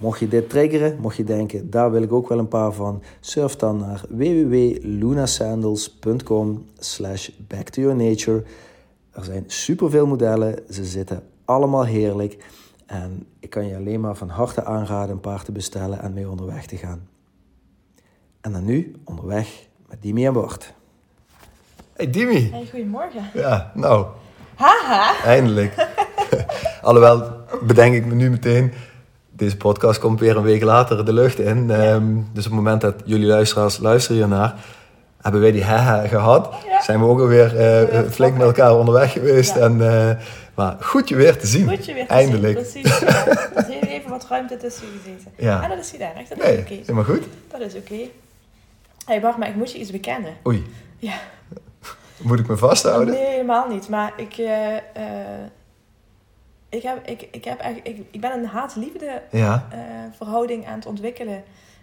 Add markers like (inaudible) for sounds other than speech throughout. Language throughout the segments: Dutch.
mocht je dit triggeren, mocht je denken, daar wil ik ook wel een paar van, surf dan naar www.lunasandals.com slash back to your nature. Er zijn superveel modellen, ze zitten allemaal heerlijk en ik kan je alleen maar van harte aanraden een paar te bestellen en mee onderweg te gaan. En dan nu onderweg met Dimi en Bart. Hey Dimi. Hey, goedemorgen. Ja, nou, Haha. eindelijk. (laughs) Alhoewel, bedenk ik me nu meteen, deze podcast komt weer een week later de lucht in. Ehm, dus op het moment dat jullie luisteraars luisteren hiernaar, hebben wij die haha gehad. Ja. Zijn we ook alweer Weer flink met elkaar onderweg geweest. En, eh, maar goed je weer te zien. Goed je weer te Eindelijk. zien. Precies. Is (laughs) heel even wat ruimte tussen gezeten. Ja. En dat is erg. Dat is Nee, oké. helemaal goed. Dat is oké. Hey Bart, maar ik moet je iets bekennen. Oei, Ja. moet ik me vasthouden? Nee, helemaal niet. Maar ik, eh, ik, heb, ik, ik, heb echt, ik, ik ben een haat-liefde Ja, eh, verhouding aan het ontwikkelen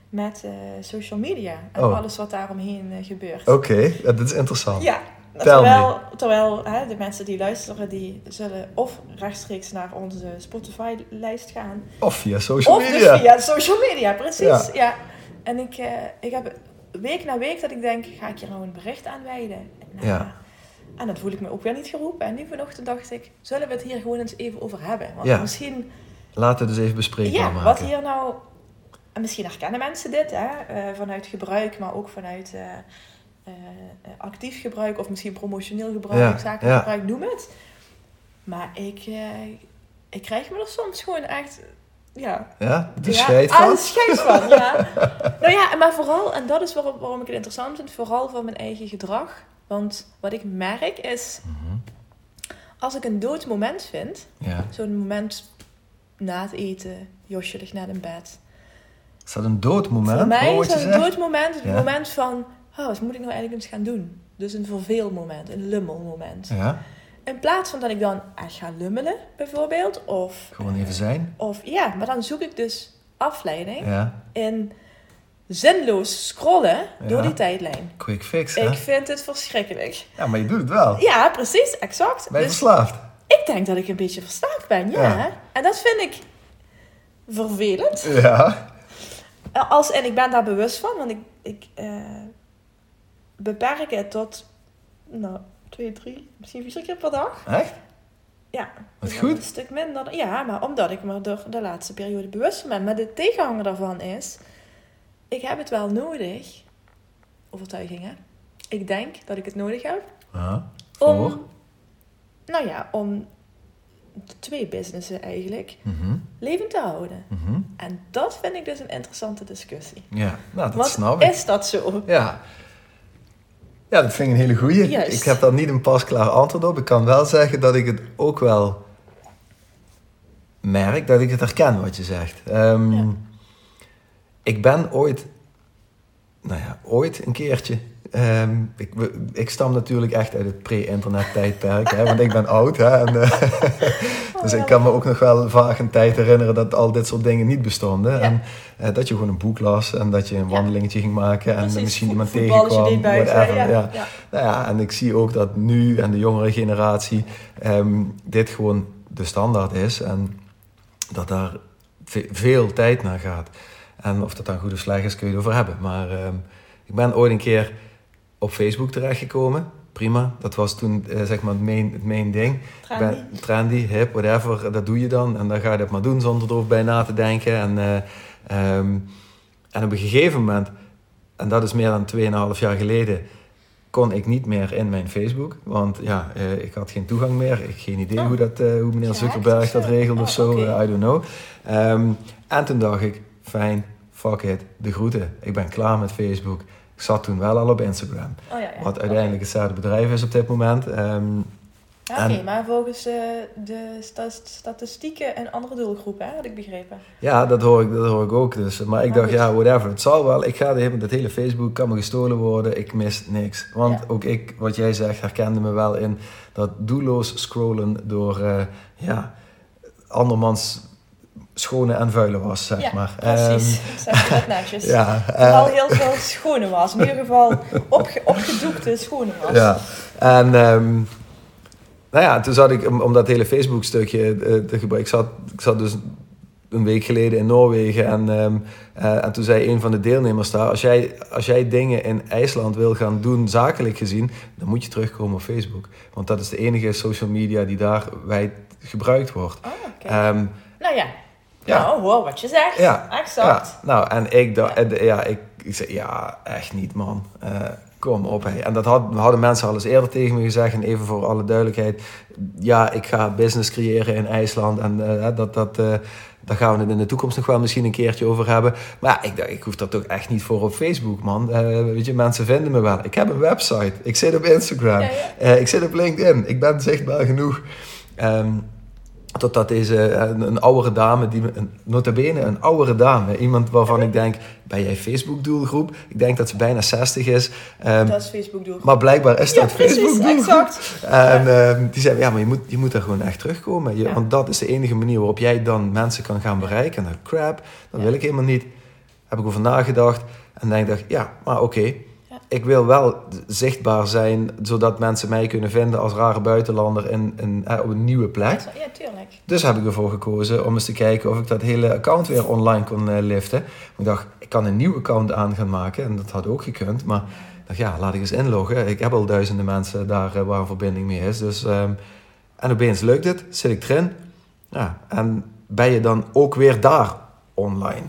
met eh, social media. En Oh. alles wat daaromheen eh, gebeurt. oké, ja, dat is interessant. Ja, terwijl, terwijl hè, de mensen die luisteren, die zullen of rechtstreeks naar onze Spotify-lijst gaan. Of via social of media. dus via social media, precies. Ja. Ja. En ik, ik heb week na week dat ik denk, ga ik hier nou een bericht aan wijden? Nou, Ja. En dat voel ik me ook weer niet geroepen. En nu vanochtend dacht ik, zullen we het hier gewoon eens even over hebben? Want Ja. misschien, Laten we dus even bespreekbaar ja, maken. wat hier nou... En misschien herkennen mensen dit, hè? eh, vanuit gebruik, maar ook vanuit eh, eh, actief gebruik of misschien promotioneel gebruik, Ja, zakelijk ja. gebruik, noem het. Maar ik, ik krijg me er soms gewoon echt, ja, Ja, de ja, scheid ah, van? de scheid van, ja. (laughs) nou ja, maar vooral, en dat is waarom, waarom ik het interessant vind, vooral voor mijn eigen gedrag. Want wat ik merk is, Mhm. als ik een dood moment vind, Ja. zo'n moment na het eten, Josje ligt net in bed. Is dat een doodmoment? Voor mij Hoor is dat een dood moment, het Ja. moment van, oh, wat moet ik nou eigenlijk eens gaan doen? Dus een verveelmoment, een lummelmoment. Ja, In plaats van dat ik dan echt ga lummelen, bijvoorbeeld, of... gewoon even zijn. Of ja, maar dan zoek ik dus afleiding Ja, in zinloos scrollen door die tijdlijn. quick fix, hè? Ik vind het verschrikkelijk. Ja, maar je doet het wel. Ja, precies, exact. Ben je Dus verslaafd? ik denk dat ik een beetje verslaafd ben, ja. Ja. En dat vind ik vervelend. Ja. Als, en ik ben daar bewust van, want ik, ik eh, beperk het tot, nou, twee, drie, misschien vier keer per dag. Echt? Ja. Wat goed. Een stuk minder. Ja, maar omdat ik me er de laatste periode bewust van ben. Maar de tegenhanger daarvan is, ik heb het wel nodig, overtuigingen. Ik denk dat ik het nodig heb om, Voor? nou ja, om twee businessen eigenlijk Mhm. levend te houden. Mhm. En dat vind ik dus een interessante discussie. Ja, nou, dat Want snap ik. is dat zo? Ja. Ja, dat vind ik een hele goeie. Juist. Ik heb daar niet een pasklaar antwoord op. Ik kan wel zeggen dat ik het ook wel merk, dat ik het herken wat je zegt. Ehm, Ja. Ik ben ooit, nou ja, ooit een keertje Ehm, ik, ik stam natuurlijk echt uit het pre-internet tijdperk, hè, want ik ben oud. Hè, en, eh, (laughs) dus ik kan me ook nog wel vaag een tijd herinneren dat al dit soort dingen niet bestonden. Ja. En eh, dat je gewoon een boek las en dat je een Ja. wandelingetje ging maken en Precies, misschien iemand tegenkwam. buiten, ja. ja. Nou ja, en ik zie ook dat nu en de jongere generatie ehm, dit gewoon de standaard is en dat daar ve- veel tijd naar gaat. En of dat dan goed of slecht is, kun je het over hebben. Maar ehm, ik ben ooit een keer op Facebook terechtgekomen. Prima, dat was toen eh, zeg maar het main, het main ding. Trendy. ben trendy, hip, whatever, dat doe je dan. En dan ga je dat maar doen zonder erover bij na te denken. En, ehm, en op een gegeven moment, en dat is meer dan 2,5 jaar geleden, kon ik niet meer in mijn Facebook. Want ja, eh, ik had geen toegang meer. Ik heb geen idee Oh. hoe, dat, hoe meneer Zuckerberg of dat zo? regelt Oh, of zo. I don't know. Ehm, en toen dacht ik, fijn, fuck it, de groeten. Ik ben klaar met Facebook. Ik zat toen wel al op Instagram. Oh, ja, ja. Wat uiteindelijk hetzelfde bedrijf is op dit moment. Ehm, Ja, Oké, En- maar volgens eh, de sta- statistieken een andere doelgroep, hè, had ik begrepen. Ja, dat hoor ik, dat hoor ik ook. Dus. Maar ik Maar dacht, goed. ja, whatever. Het zal wel. Ik ga de hele, dat hele Facebook kan me gestolen worden. Ik mis niks. Want Ja. ook ik, wat jij zegt, herkende me wel in dat doelloos scrollen door, eh, ja, andermans schone en vuile was, zeg ja, maar. precies. Ehm, zeg je (laughs) dat netjes. ja, Vooral eh, heel veel schone was. In ieder geval opge opgedoekte schone was. Ja, en ehm, nou ja, toen zat ik, om, om dat hele Facebook-stukje eh, te gebruiken, ik zat, ik zat dus een week geleden in Noorwegen en, ehm, eh, en toen zei een van de deelnemers daar, als jij, als jij dingen in IJsland wil gaan doen, zakelijk gezien, dan moet je terugkomen op Facebook. Want dat is de enige social media die daar wijd gebruikt wordt. Oh, nou ja. Ja. Nou, hoor wat je zegt. Ja, Exact. Ja, nou, en ik dacht, ja, ik, ik zei, ja, echt niet, man. Eh, kom op, hé. En dat had, hadden mensen al eens eerder tegen me gezegd. En even voor alle duidelijkheid, ja, ik ga business creëren in IJsland. En eh, dat, dat, eh, daar gaan we het in de toekomst nog wel misschien een keertje over hebben. Maar ja, ik dacht, ik hoef dat toch echt niet voor op Facebook, man. Weet je, mensen vinden me wel. Ik heb een website. Ik zit op Instagram. Ja, ja. Ik zit op LinkedIn. Ik ben zichtbaar genoeg. Ehm, Totdat deze, eh, een, een oudere dame, die, een, nota bene een oudere dame, iemand waarvan ik denk, ben jij Facebook-doelgroep? Ik denk dat ze bijna 60 is. Ehm, Dat is Facebook doelgroep. maar blijkbaar is ja, dat precies. Facebook-doelgroep. Exact. En ehm, die zei, ja, maar je moet, je moet daar gewoon echt terugkomen. Je- Ja. Want dat is de enige manier waarop jij dan mensen kan gaan bereiken. En dat crap, dat wil ik helemaal niet. Heb ik over nagedacht. En dan dacht ik, ja, maar oké. Ik wil wel zichtbaar zijn, zodat mensen mij kunnen vinden als rare buitenlander in, in, eh, op een nieuwe plek. Ja, tuurlijk. Dus heb ik ervoor gekozen om eens te kijken of ik dat hele account weer online kon eh, liften. Ik dacht, ik kan een nieuw account aan gaan maken. En dat had ook gekund. Maar ik dacht, ja, laat ik eens inloggen. Ik heb al duizenden mensen daar eh, waar een verbinding mee is. Dus, ehm, en opeens lukt het. Zit ik erin. Ja, en ben je dan ook weer daar online?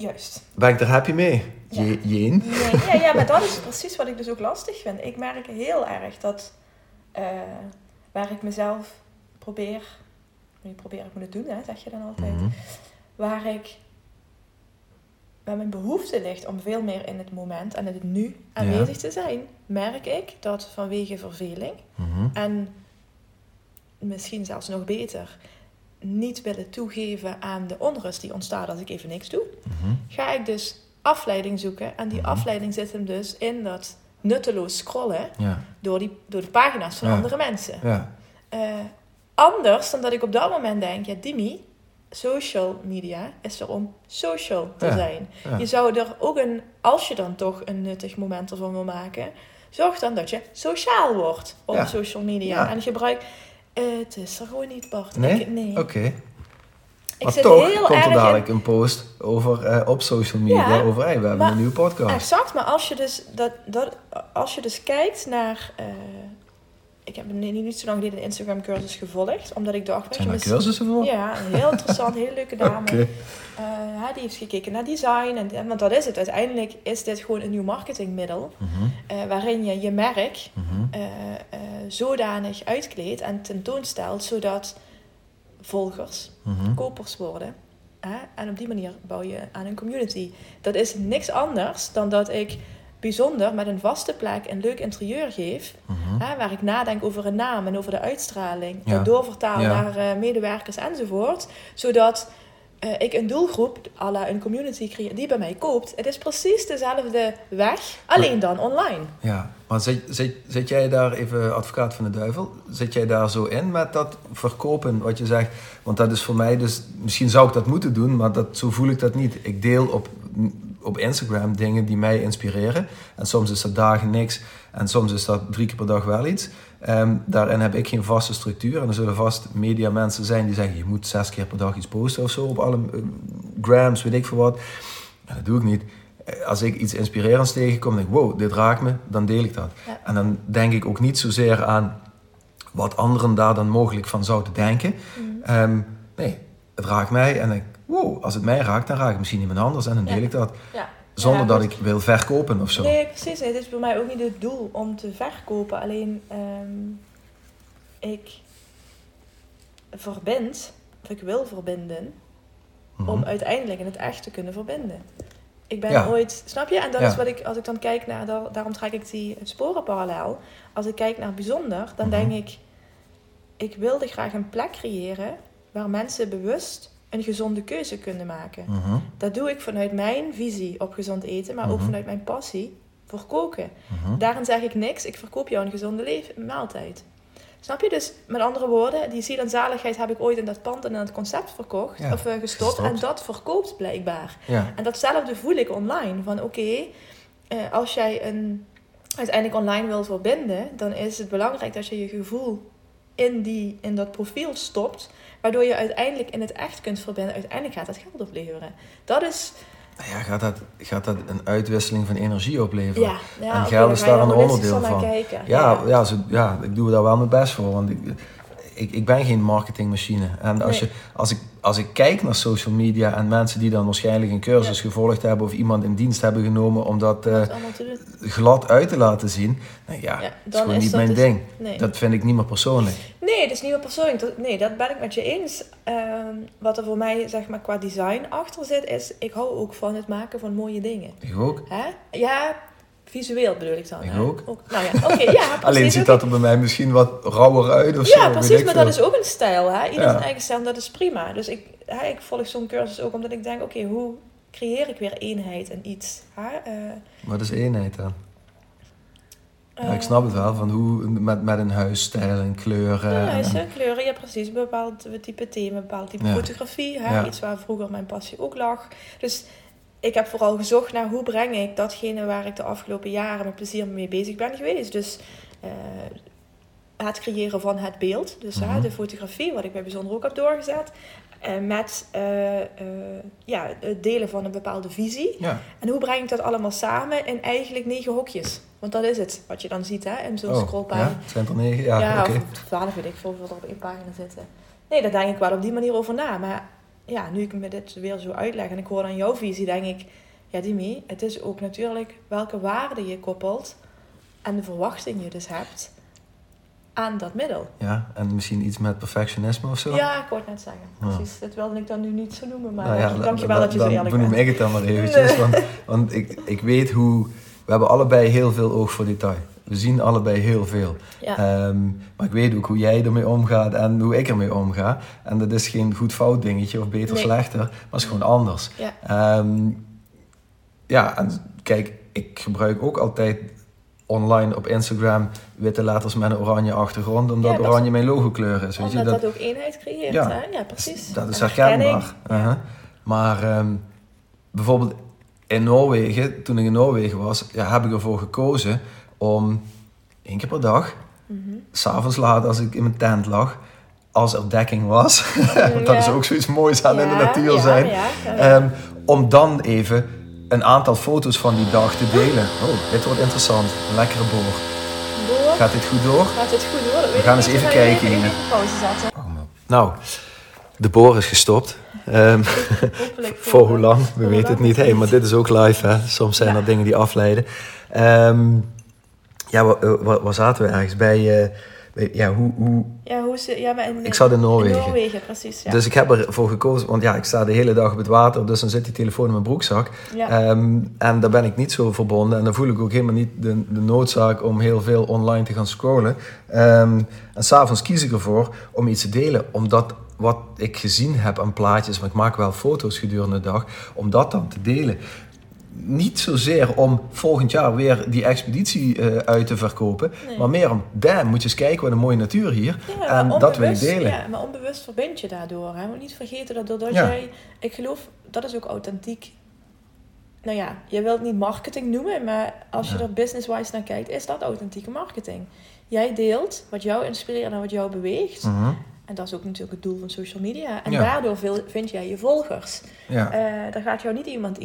Juist. Ben ik er happy mee? Ja. Je, Jeen? Nee, ja, ja, maar dat is precies wat ik dus ook lastig vind. Ik merk heel erg dat eh, waar ik mezelf probeer, niet probeer, ik moet het doen, hè, zeg je dan altijd. Mhm. Waar ik, waar mijn behoefte ligt om veel meer in het moment en in het nu aanwezig te zijn, merk ik dat vanwege verveling Mhm. en misschien zelfs nog beter, niet willen toegeven aan de onrust die ontstaat als ik even niks doe, Mhm. ga ik dus afleiding zoeken. En die Mhm. afleiding zit hem dus in dat nutteloos scrollen Ja, door, die, door de pagina's van Ja. andere mensen. ja, Eh, anders dan dat ik op dat moment denk, ja Dimi, social media is er om social te zijn. Je zou er ook een, als je dan toch een nuttig moment ervan wil maken, zorg dan dat je sociaal wordt op social media. En gebruik, het is er gewoon niet Bart. Nee? Ik, nee. Oké. Ik Maar zit toch heel komt erg er in- dadelijk een post over, eh, op social media Ja, over, hey, we hebben maar- een nieuwe podcast. Exact, maar als je dus, dat, dat, als je dus kijkt naar... eh, ik heb niet, niet zo lang geleden een Instagram cursus gevolgd, omdat ik dacht... Zijn je, er mis- cursussen voor? Ja, een heel interessant, hele leuke (laughs) dame. Oké. Eh, ja, die heeft gekeken naar design. En, en- want dat is het. Uiteindelijk is dit gewoon een nieuw marketingmiddel. Mhm, eh, waarin je je merk mhm. eh, eh, zodanig uitkleedt en tentoonstelt, zodat volgers Mhm. kopers worden. En op die manier bouw je aan een community. Dat is niks anders dan dat ik bijzonder met een vaste plek een leuk interieur geef. Mhm. Hè, waar ik nadenk over een naam en over de uitstraling. Ja. Dat doorvertaal Ja. naar eh, medewerkers enzovoort. Zodat eh, ik een doelgroep, à la een community creëer, die bij mij koopt. Het is precies dezelfde weg, alleen dan online. Ja, maar zit, zit, zit jij daar, even advocaat van de duivel, zit jij daar zo in met dat verkopen wat je zegt? Want dat is voor mij dus, misschien zou ik dat moeten doen, maar dat, zo voel ik dat niet. Ik deel op, op Instagram dingen die mij inspireren. En soms is dat dagen niks en soms is dat drie keer per dag wel iets. Ehm, daarin heb ik geen vaste structuur. En er zullen vast media mensen zijn die zeggen... je moet zes keer per dag iets posten of zo op alle uh, grams, weet ik veel wat. dat doe ik niet. Eh, als ik iets inspirerends tegenkom, denk ik... wow, dit raakt me, dan deel ik dat. En dan denk ik ook niet zozeer aan... wat anderen daar dan mogelijk van zouden denken. Mm. Ehm, nee, het raakt mij en ik... wow, als het mij raakt, dan raakt het misschien iemand anders... en dan deel ik dat. Ja. Zonder dat ik wil verkopen of zo. Nee, precies. Het is bij mij ook niet het doel om te verkopen. Alleen um, ik verbind, of ik wil verbinden, om mhm. uiteindelijk in het echt te kunnen verbinden. Ik ben ooit, snap je? En dat is wat ik, als ik dan kijk naar, daarom trek ik die sporen parallel. Als ik kijk naar bijzonder, dan mhm. denk ik, ik wilde graag een plek creëren waar mensen bewust een gezonde keuze kunnen maken. Mhm. Dat doe ik vanuit mijn visie op gezond eten, maar ook mhm. vanuit mijn passie voor koken. Mhm. Daarin zeg ik niks, ik verkoop jou een gezonde leven, maaltijd. Snap je? Dus met andere woorden, die ziel en zaligheid heb ik ooit in dat pand en in het concept verkocht, of uh, gestopt, En dat verkoopt blijkbaar. Ja. En datzelfde voel ik online. Van oké, eh, als jij een, uiteindelijk online wil verbinden, dan is het belangrijk dat je je gevoel in, die, in dat profiel stopt. Waardoor je uiteindelijk in het echt kunt verbinden. Uiteindelijk gaat dat geld opleveren. Dat is... Nou ja, gaat dat, gaat dat een uitwisseling van energie opleveren? Ja, ja en geld is daar een onderdeel van. Ja, ja, ja, zo, ja, ik doe daar wel mijn best voor. Want ik, ik, ik ben geen marketingmachine. En als, je, als, ik, als ik kijk naar social media en mensen die dan waarschijnlijk een cursus gevolgd hebben of iemand in dienst hebben genomen om dat uh, glad uit te laten zien, nou ja, ja dat is gewoon niet mijn dus- ding. Dat vind ik niet meer persoonlijk. Nee, dat is niet meer persoonlijk. Dat, nee, dat ben ik met je eens. Ehm, wat er voor mij zeg maar, qua design achter zit, is ik hou ook van het maken van mooie dingen. Ik ook. Hè? Ja, Visueel bedoel ik dan. Ik ook. nou ja, oké, ja. (laughs) Alleen ziet dat er bij mij misschien wat rauwer uit of ja, zo. Ja, precies, maar dat is ook een stijl. Hè? Ieder zijn eigen stijl, dat is prima. Dus ik, hè, ik volg zo'n cursus ook omdat ik denk, oké, hoe creëer ik weer eenheid en iets? Hè? Uh, wat is eenheid dan? ja, ik snap het wel, van hoe met, met een huisstijl en kleuren. Ja, huizen, kleuren, ja precies. Een bepaald type thema, een bepaald type fotografie. Hè? Iets waar vroeger mijn passie ook lag. Dus ik heb vooral gezocht naar hoe breng ik datgene waar ik de afgelopen jaren met plezier mee bezig ben geweest. Dus uh, het creëren van het beeld, dus uh, de fotografie, wat ik bij Bijzonder ook heb doorgezet. Uh, met ja, het delen van een bepaalde visie. Ja. En hoe breng ik dat allemaal samen in eigenlijk negen hokjes? Want dat is het, wat je dan ziet hè, in zo'n oh, scrollpagina. Ja, zijn er negen? Ja, ja okay. of twaalf weet ik veel, wat er op één pagina zitten. Nee, daar denk ik wel op die manier over na. Maar ja, nu ik me dit weer zo uitleg en ik hoor aan jouw visie, denk ik, ja Dimi, het is ook natuurlijk welke waarde je koppelt en de verwachting je dus hebt aan dat middel. Ja, en misschien iets met perfectionisme of zo? Ja, ik wou het net zeggen. Precies, dat wilde ik dan nu niet zo noemen, maar nou ja, dank je wel dat je zo eerlijk bent. Dan benoem ik het dan maar eventjes, (laughs) want, want ik, ik weet hoe... We hebben allebei heel veel oog voor detail. We zien allebei heel veel. Ehm, maar ik weet ook hoe jij ermee omgaat en hoe ik ermee omga. En dat is geen goed-fout dingetje of beter slechter, maar het is gewoon anders. Ja. Ehm, ja, en kijk, ik gebruik ook altijd online op Instagram witte letters met een oranje achtergrond, omdat oranje mijn logokleur is. Weet je? Dat, dat ook eenheid creëert, ja, hè? Ja, precies. Dat is herkenbaar. Uh Maar ehm, bijvoorbeeld in Noorwegen, toen ik in Noorwegen was, ja, heb ik ervoor gekozen om één keer per dag, mm -hmm. s'avonds laat als ik in mijn tent lag, als er dekking was, (laughs) want dat is ook zoiets moois aan in de natuur zijn, ehm, om dan even een aantal foto's van die dag te delen. Oh, dit wordt interessant. Een lekkere boor. Gaat dit goed door? Gaat dit goed door? We gaan eens even kijken. Even pauze zetten. Oh, nou, de boor is gestopt. Um, (laughs) voor, hoe lang? We weten het niet. Hey, maar dit is ook live. Hè? Soms zijn er dingen die afleiden. Um, ja, waar, waar, zaten we ergens? Bij, uh, bij, ja, hoe, hoe... Ja, hoe ze, ja, maar in, ik zat in Noorwegen. In Noorwegen, precies. Ja. Dus ik heb ervoor gekozen, want ja, ik sta de hele dag op het water, dus dan zit die telefoon in mijn broekzak. Ja. Um, en daar ben ik niet zo verbonden. En dan voel ik ook helemaal niet de, de noodzaak om heel veel online te gaan scrollen. Um, en s'avonds kies ik ervoor om iets te delen, omdat wat ik gezien heb aan plaatjes, maar ik maak wel foto's gedurende de dag, om dat dan te delen. Niet zozeer om volgend jaar weer die expeditie uh, uit te verkopen, maar meer om, damn, moet je eens kijken wat een mooie natuur hier. en dat wil ik delen. Ja, maar onbewust verbind je daardoor. Hè? Moet niet vergeten dat doordat jij, ik geloof, dat is ook authentiek nou ja, je wilt het niet marketing noemen, maar als je er business-wise naar kijkt, is dat authentieke marketing. Jij deelt wat jou inspireert en wat jou beweegt. Mhm. En dat is ook natuurlijk het doel van social media. En daardoor vind jij je volgers. Ja. Uh, dan gaat jou niet iemand,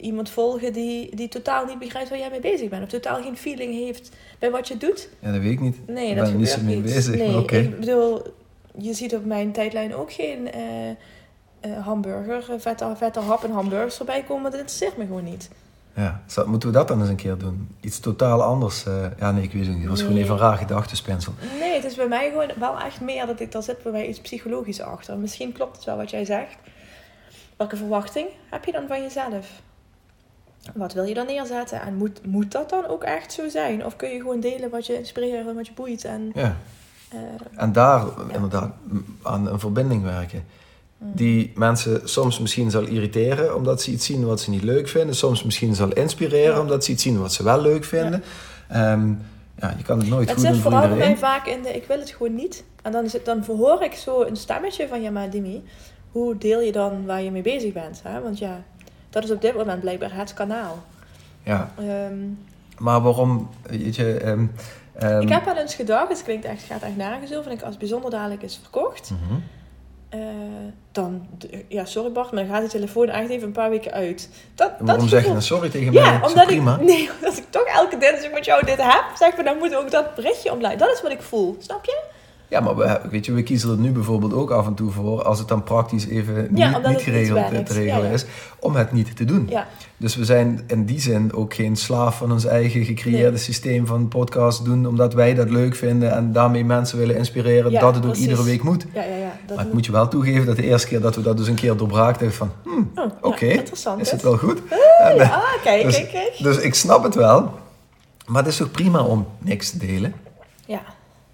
iemand volgen die, die totaal niet begrijpt waar jij mee bezig bent. Of totaal geen feeling heeft bij wat je doet. Ja, dat weet ik niet. Nee, dat ben niet zo mee bezig. Nee, ik bedoel, je ziet op mijn tijdlijn ook geen... Uh, uh, hamburger, vette, vette hap en hamburgers voorbij komen, dat interesseert me gewoon niet. Ja, moeten we dat dan eens een keer doen? Iets totaal anders? Uh, ja, nee, ik weet het niet. Het was gewoon even een raar gedachtenspinsel. Nee, het is bij mij gewoon wel echt meer dat ik, daar zit bij mij iets psychologisch achter. Misschien klopt het wel wat jij zegt. Welke verwachting heb je dan van jezelf? Wat wil je dan neerzetten? En moet, moet dat dan ook echt zo zijn? Of kun je gewoon delen wat je inspireert en wat je boeit? En, ja. Uh, en daar inderdaad aan een verbinding werken die mensen soms misschien zal irriteren omdat ze iets zien wat ze niet leuk vinden. Soms misschien zal inspireren omdat ze iets zien wat ze wel leuk vinden. Ja, um, ja je kan het nooit het goed doen voor iedereen. Het zit vooral bij mij vaak in de ik wil het gewoon niet. En dan, dan verhoor ik zo een stemmetje van ja maar Dimi, hoe deel je dan waar je mee bezig bent? Hè? Want ja, dat is op dit moment blijkbaar het kanaal. Ja. Um, maar waarom, weet je... Um, ik heb wel eens gedacht, het klinkt echt, gaat echt nergens over. En ik als bijzonder dadelijk is verkocht... Mm uh, dan, ja, sorry Bart, maar dan gaat de telefoon echt even een paar weken uit. Dat, waarom zeg je dan sorry tegen mij? Ja, omdat ik, (laughs) nee, omdat ik toch elke dinsdag met jou dit heb, zeg maar, dan moet ook dat berichtje omleiden. Dat is wat ik voel, snap je? Ja, maar we, weet je, we kiezen er nu bijvoorbeeld ook af en toe voor, als het dan praktisch even niet, niet geregeld te regelen is, om het niet te doen. Dus we zijn in die zin ook geen slaaf van ons eigen gecreëerde systeem van podcast doen, omdat wij dat leuk vinden en daarmee mensen willen inspireren dat het ook iedere week moet. Ja, ja, ja, maar ik moet je wel toegeven dat de eerste keer dat we dat dus een keer doorbraakten, van, hmm, oh, oké, is het wel goed? Ah, en, ah, kijk, dus, kijk, kijk. Dus ik snap het wel, maar het is toch prima om niks te delen? Ja.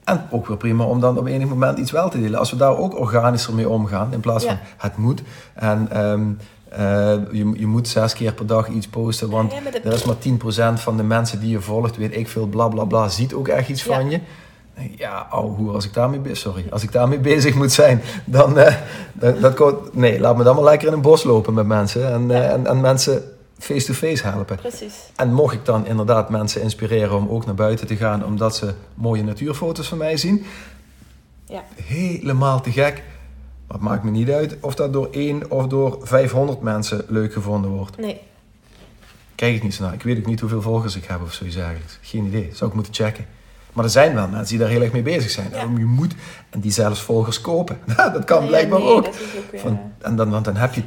En ook weer prima om dan op enig moment iets wel te delen. Als we daar ook organischer mee omgaan, in plaats van het moet. En ehm, eh, je, je moet zes keer per dag iets posten, want er is maar 10% van de mensen die je volgt, weet ik veel, bla bla bla, ziet ook echt iets van je. Ja, ouwe hoe als ik daarmee bezig, sorry, als ik daarmee (laughs) bezig moet zijn, dan, uh, dat, dat, nee, laat me dan maar lekker in een bos lopen met mensen en, uh, en, en mensen face-to-face helpen. Precies. En mocht ik dan inderdaad mensen inspireren om ook naar buiten te gaan, omdat ze mooie natuurfoto's van mij zien, ja. helemaal te gek. Maar het maakt me niet uit of dat door één of door 500 mensen leuk gevonden wordt. Nee. Kijk ik niet zo naar. Ik weet ook niet hoeveel volgers ik heb of zoiets eigenlijk. Geen idee. Zou ik moeten checken. Maar er zijn wel mensen die daar heel erg mee bezig zijn. Ja. je moet, en die zelfs volgers kopen. (laughs) dat kan blijkbaar ook. Van, en dan, want dan heb je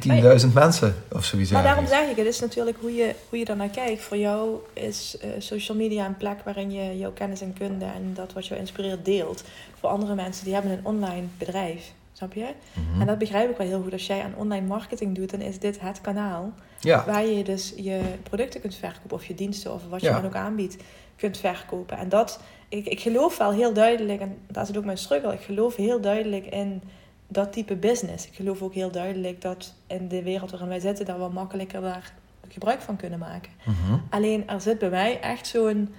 10.000 mensen of zoiets. Maar daarom zeg ik, het is natuurlijk hoe je, hoe je naar kijkt. Voor jou is uh, social media een plek waarin je jouw kennis en kunde en dat wat jou inspireert deelt. Voor andere mensen die hebben een online bedrijf. Snap je? Mhm. En dat begrijp ik wel heel goed. Als jij aan online marketing doet, dan is dit het kanaal. Ja. Waar je dus je producten kunt verkopen of je diensten of wat je dan ook aanbiedt kunt verkopen. En dat, ik, ik geloof wel heel duidelijk, en dat is ook mijn struggle, ik geloof heel duidelijk in dat type business. Ik geloof ook heel duidelijk dat in de wereld waarin wij zitten, dat we makkelijker daar gebruik van kunnen maken. Mhm. Alleen er zit bij mij echt zo'n.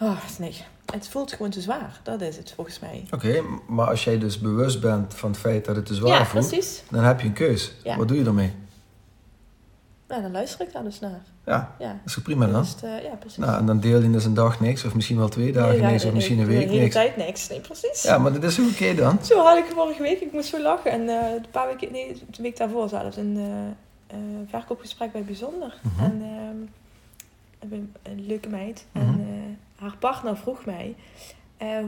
Oh, nee, het voelt gewoon te zwaar. Dat is het volgens mij. Oké, maar als jij dus bewust bent van het feit dat het te zwaar voelt, dan heb je een keus. Wat doe je ermee? Nou, dan luister ik daar dus naar. Ja, ja. dat is prima dan. Uh, ja, precies. Nou, en dan deel je dus een dag niks, of misschien wel twee dagen nee, niks, of misschien een week niks. De hele tijd niks, nee, precies. Ja, maar dat is oké okay dan. Zo had ik vorige week, ik moest zo lachen. En uh, een paar weken, nee, de week daarvoor zelfs, een uh, verkoopgesprek bij Bijzonder. Mm -hmm. En een, een leuke meid. Mm -hmm. En haar partner vroeg mij,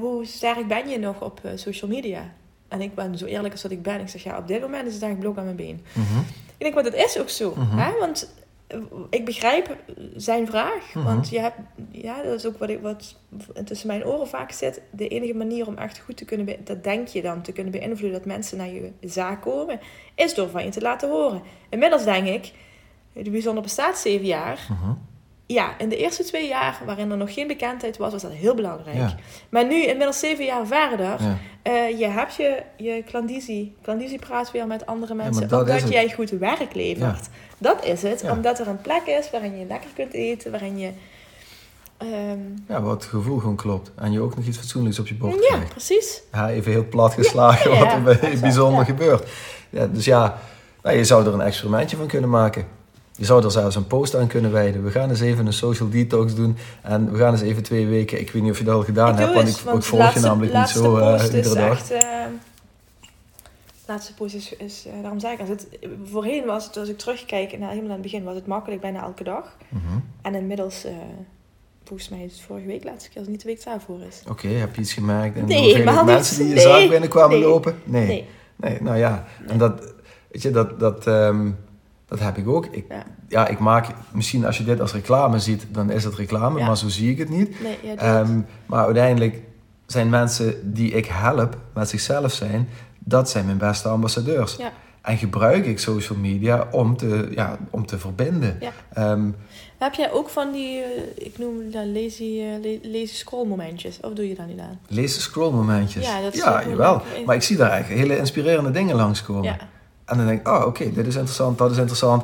hoe sterk ben je nog op social media? En ik ben zo eerlijk als dat ik ben. Ik zeg, ja, op dit moment is het echt blok aan mijn been. Mm -hmm. Ik denk, maar dat is ook zo. Mm -hmm. hè? Want ik begrijp zijn vraag. Mhm. Want je hebt, ja, dat is ook wat, ik, wat tussen mijn oren vaak zit. De enige manier om echt goed te kunnen, dat denk je dan, te kunnen beïnvloeden dat mensen naar je zaak komen, is door van je te laten horen. Inmiddels denk ik, de bijzonder bestaat zeven jaar. Mhm. Ja, in de eerste twee jaar, waarin er nog geen bekendheid was, was dat heel belangrijk. Maar nu, inmiddels zeven jaar verder, ja. uh, je hebt je, je klandizie. Klandizie praat weer met andere mensen, ja, omdat jij goed werk levert. Dat is het, omdat er een plek is waarin je lekker kunt eten, waarin je... Um... Ja, wat het gevoel gewoon klopt. En je ook nog iets fatsoenlijks op je bord krijgt. Ja, precies. Ja, even heel plat geslagen wat er bijzonder gebeurt. Ja, dus ja, nou, je zou er een experimentje van kunnen maken. Je zou er zelfs een post aan kunnen wijden. We gaan eens even een social details doen. En we gaan eens even twee weken. Ik weet niet of je dat al gedaan hebt, want ik, volg je namelijk niet zo uh, iedere dag. Echt, uh, laatste post is, is uh, daarom zei ik, als het, voorheen was het, als ik terugkijk naar helemaal aan het begin, was het makkelijk bijna elke dag. Mhm. En inmiddels, volgens mij is het vorige week laatste keer, als het niet de week daarvoor is. Oké, heb je iets gemerkt? En nee, maar mensen die je nee, zaak binnenkwamen nee, lopen? Nee. nee. nee. nou ja, en dat, weet je, dat, dat um, dat heb ik ook. Ik, ja. ik maak, misschien als je dit als reclame ziet, dan is het reclame, maar zo zie ik het niet. Nee, um, maar uiteindelijk zijn mensen die ik help met zichzelf zijn, dat zijn mijn beste ambassadeurs. Ja. En gebruik ik social media om te, ja, om te verbinden. Um, heb jij ook van die, uh, ik noem dat lazy, uh, lazy scroll momentjes? Of doe je dat niet aan? Lazy scroll momentjes? Ja, dat is ja jawel. Maar ik zie daar eigenlijk hele inspirerende dingen langskomen. Ja. En dan denk ik, oh oké, dit is interessant, dat is interessant.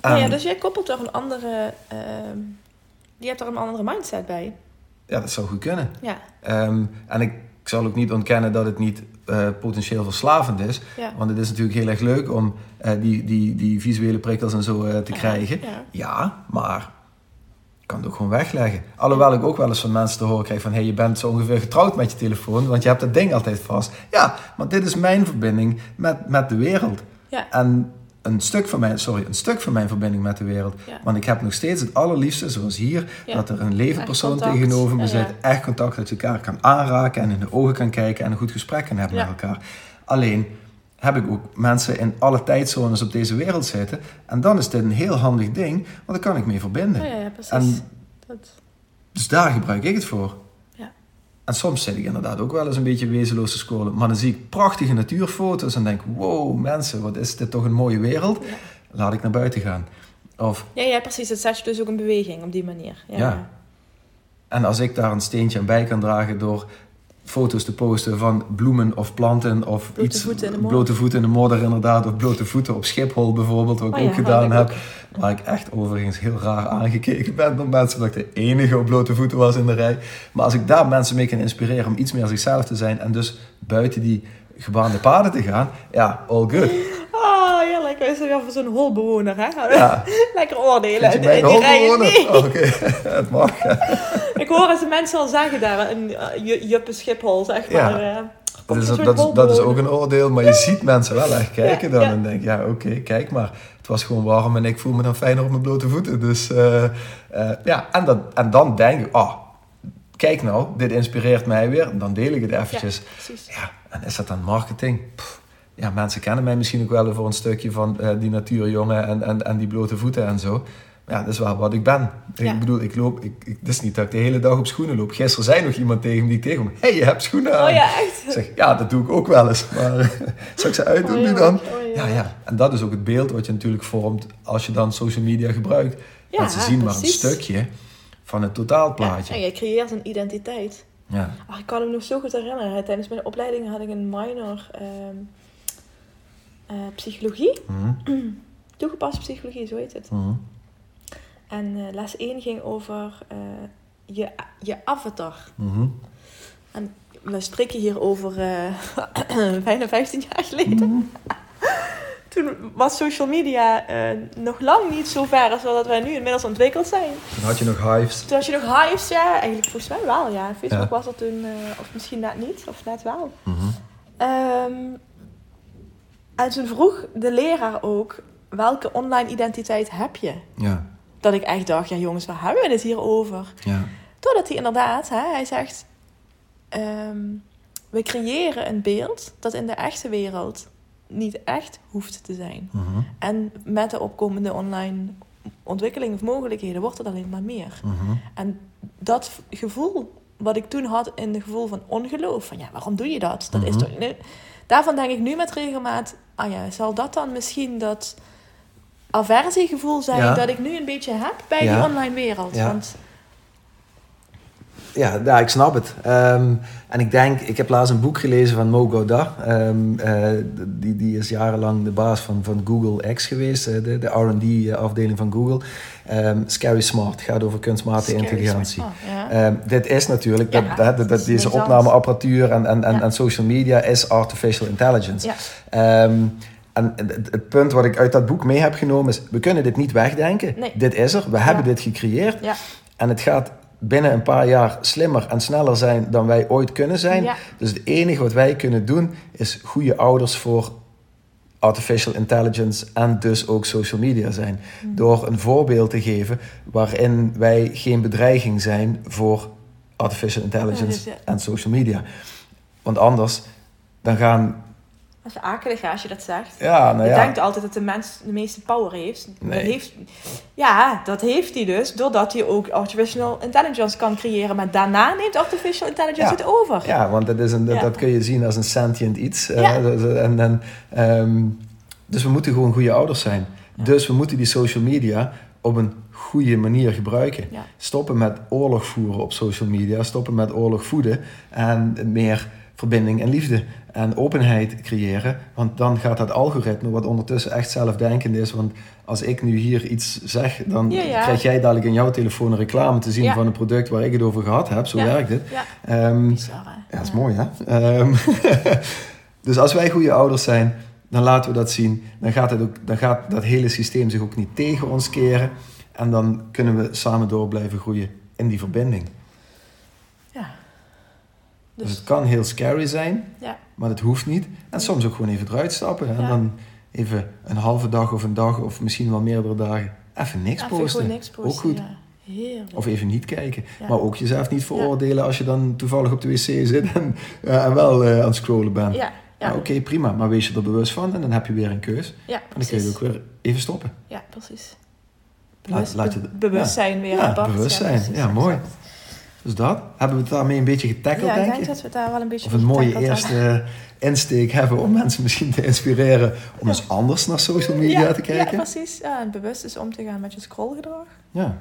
En... ja, dus jij koppelt toch een andere... Uh, je hebt er een andere mindset bij. Ja, dat zou goed kunnen. Ja. Um, en ik, ik zal ook niet ontkennen dat het niet uh, potentieel verslavend is. Ja. Want het is natuurlijk heel erg leuk om uh, die, die, die visuele prikkels en zo uh, te krijgen. Ja. ja, maar ik kan het ook gewoon wegleggen. Alhoewel ik ook wel eens van mensen te horen krijg van... hé, hey, je bent zo ongeveer getrouwd met je telefoon... want je hebt dat ding altijd vast. Ja, maar dit is mijn verbinding met, met de wereld. Ja. En een stuk, van mijn, sorry, een stuk van mijn verbinding met de wereld. Want ik heb nog steeds het allerliefste, zoals hier, dat er een levend persoon tegenover me zit. Echt contact dat je elkaar kan aanraken en in de ogen kan kijken en een goed gesprek kan hebben met elkaar. Alleen heb ik ook mensen in alle tijdzones op deze wereld zitten. En dan is dit een heel handig ding, want dan kan ik mee verbinden. Ja, precies. En, dat... Dus daar gebruik ik het voor. En soms zit ik inderdaad ook wel eens een beetje wezenloos te scrollen. Maar dan zie ik prachtige natuurfoto's en denk: wow, mensen, wat is dit toch een mooie wereld? Laat ik naar buiten gaan. Of, ja, ja, precies. Het zet je dus ook in beweging op die manier. Ja. ja. En als ik daar een steentje aan bij kan dragen door foto's te posten van bloemen of planten of blote iets. Voeten in de blote voeten in de modder inderdaad. Of blote voeten op Schiphol bijvoorbeeld, wat ik oh ook gedaan heb. Waar ik echt overigens heel raar aangekeken ben door mensen. Dat ik de enige op blote voeten was in de rij. Maar als ik daar mensen mee kan inspireren om iets meer zichzelf te zijn. En dus buiten die gebaande paden te gaan. Ja, all good. Ah, heerlijk. We zijn weer voor zo'n holbewoner, hè? Ja. (laughs) Lekker oordelen. Je holbewoner? Oh, oké, (laughs) het mag. (laughs) ik hoor eens mensen al zeggen daar, een uh, juppe Schiphol, zeg maar. Ja. Uh, dat is, dat, is, dat is ook een oordeel, maar je ziet mensen wel echt kijken dan en denk ja, oké, kijk maar. Het was gewoon warm en ik voel me dan fijner op mijn blote voeten. Dus uh, ja, en, dat, en dan denk je, oh, kijk nou, dit inspireert mij weer. Dan deel ik het eventjes. Ja, ja en is dat dan marketing? ja, mensen kennen mij misschien ook wel voor een stukje van uh, die natuurjongen en, en, en die blote voeten en zo. Ja, dat is wel wat ik ben. Ik bedoel, ik loop, ik, ik, het is niet dat ik de hele dag op schoenen loop. Gisteren zei nog iemand tegen die ik tegen hé, hey, je hebt schoenen aan. Oh ja, echt? Ik zeg, ja, dat doe ik ook wel eens. Maar (laughs) zal ik ze uitdoen oh, nu dan? Oh, ja. ja. En dat is ook het beeld wat je natuurlijk vormt als je dan social media gebruikt. Ja, Mensen zien maar een stukje van het totaalplaatje. En je creëert een identiteit. Ja. Ach, ik kan me nog zo goed herinneren. Tijdens mijn opleiding had ik een minor... Ehm, uh, psychologie. Mm. (clears throat) Toegepaste psychologie, zo heet het. Mm. En uh, les 1 ging over uh, je, je avatar. Mm. En we spreken hier over (clears throat) bijna 15 jaar geleden. Mhm. Toen was social media nog lang niet zo ver als dat wij nu inmiddels ontwikkeld zijn. Toen had je nog hives. Toen had je nog hives, ja. Eigenlijk volgens mij wel, ja. Facebook was er toen, of misschien net niet, of net wel. Um, en toen vroeg de leraar ook, welke online identiteit heb je? Ja. Dat ik echt dacht, ja jongens, waar hebben we het hier over? Ja. Totdat hij inderdaad, hè, hij zegt, ehm, we creëren een beeld dat in de echte wereld niet echt hoeft te zijn. Mhm. En met de opkomende online ontwikkeling of mogelijkheden wordt het alleen maar meer. Mhm. En dat gevoel wat ik toen had in het gevoel van ongeloof, van ja, waarom doe je dat? Dat is mhm. toch... Nee, daarvan denk ik nu met regelmaat, ah ja, zal dat dan misschien dat aversiegevoel zijn dat ik nu een beetje heb bij die online wereld. Want ja, ja, ik snap het. Ehm, en ik denk, ik heb laatst een boek gelezen van Mo Gaudat. Ehm, eh, die, die is jarenlang de baas van, van Google X geweest, uh, de, de RD-afdeling van Google. Um, Scary Smart gaat over kunstmatige intelligentie. Oh, dit is natuurlijk, dat, dat, dat, deze opnameapparatuur en, en, en, en, social media is artificial intelligence. en het, het, punt wat ik uit dat boek mee heb genomen is: we kunnen dit niet wegdenken. Dit is er, we hebben dit gecreëerd. En het gaat binnen een paar jaar slimmer en sneller zijn dan wij ooit kunnen zijn. Dus het enige wat wij kunnen doen is goede ouders voor artificial intelligence en dus ook social media zijn. Mhm. Door een voorbeeld te geven waarin wij geen bedreiging zijn voor artificial intelligence en social media. Want anders dan gaan dat is akelig als je dat zegt. Ja, nou je denkt altijd dat de mens de meeste power heeft. Nee. heeft. Ja, dat heeft hij dus. Doordat hij ook artificial intelligence kan creëren. Maar daarna neemt artificial intelligence het over. Ja, want dat, is een, dat, kun je zien als een sentient iets. Ja. en, en, ehm, dus we moeten gewoon goede ouders zijn. Dus we moeten die social media op een goede manier gebruiken. Stoppen met oorlog voeren op social media. Stoppen met oorlog voeden. En meer verbinding en liefde en openheid creëren. Want dan gaat dat algoritme, wat ondertussen echt zelfdenkend is. Want als ik nu hier iets zeg, dan krijg jij dadelijk in jouw telefoon een reclame te zien van een product waar ik het over gehad heb. Zo werkt het. Ja, um, ja dat is mooi hè. Ehm, (laughs) dus als wij goede ouders zijn, dan laten we dat zien. Dan gaat, het ook, dan gaat dat hele systeem zich ook niet tegen ons keren. En dan kunnen we samen door blijven groeien in die verbinding. Dus, dus, het kan heel scary zijn, ja. maar het hoeft niet. En soms ook gewoon even eruit stappen. En dan even een halve dag of een dag of misschien wel meerdere dagen even niks even posten. Niks posten. Ook goed. Of even niet kijken. Maar ook jezelf niet veroordelen als je dan toevallig op de wc zit en, uh, en wel uh, aan het scrollen bent. Ja. Ja. Oké, prima. Maar wees je er bewust van en dan heb je weer een keus. Ja, en dan kun je ook weer even stoppen. Ja, precies. Bewust, laat, je, bewustzijn weer. Ja, bewustzijn. Ja, mooi. Dus dat. Hebben we het daarmee een beetje getackled, ja, denk, ik denk dat we daar wel een beetje Of een mooie eerste insteek hebben om mensen misschien te inspireren om eens anders naar social media te kijken. Ja, precies. Ja, en bewust is om te gaan met je scrollgedrag. Ja.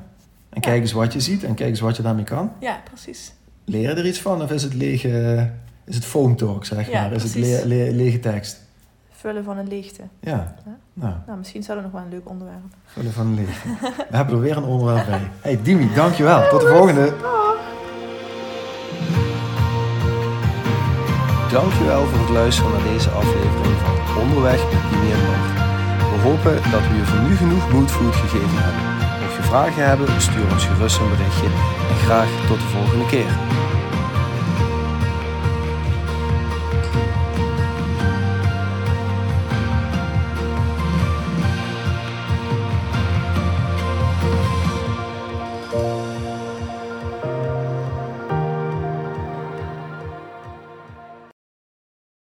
En kijk eens wat je ziet en kijk eens wat je daarmee kan. Ja, precies. Leren er iets van of is het lege, is het phone talk, zeg maar? Is het le le lege tekst? Vullen van een leegte. Ja. Nou. nou, misschien zou dat nog wel een leuk onderwerp. Vullen van een leegte. (laughs) we hebben er weer een onderwerp bij. Hey Dimi, dankjewel. Tot de volgende. Dankjewel voor het luisteren naar deze aflevering van Onderweg Dimi en Bart. We hopen dat we je voor nu genoeg moodfood gegeven hebben. Mocht je vragen hebben, stuur ons gerust een berichtje en graag tot de volgende keer.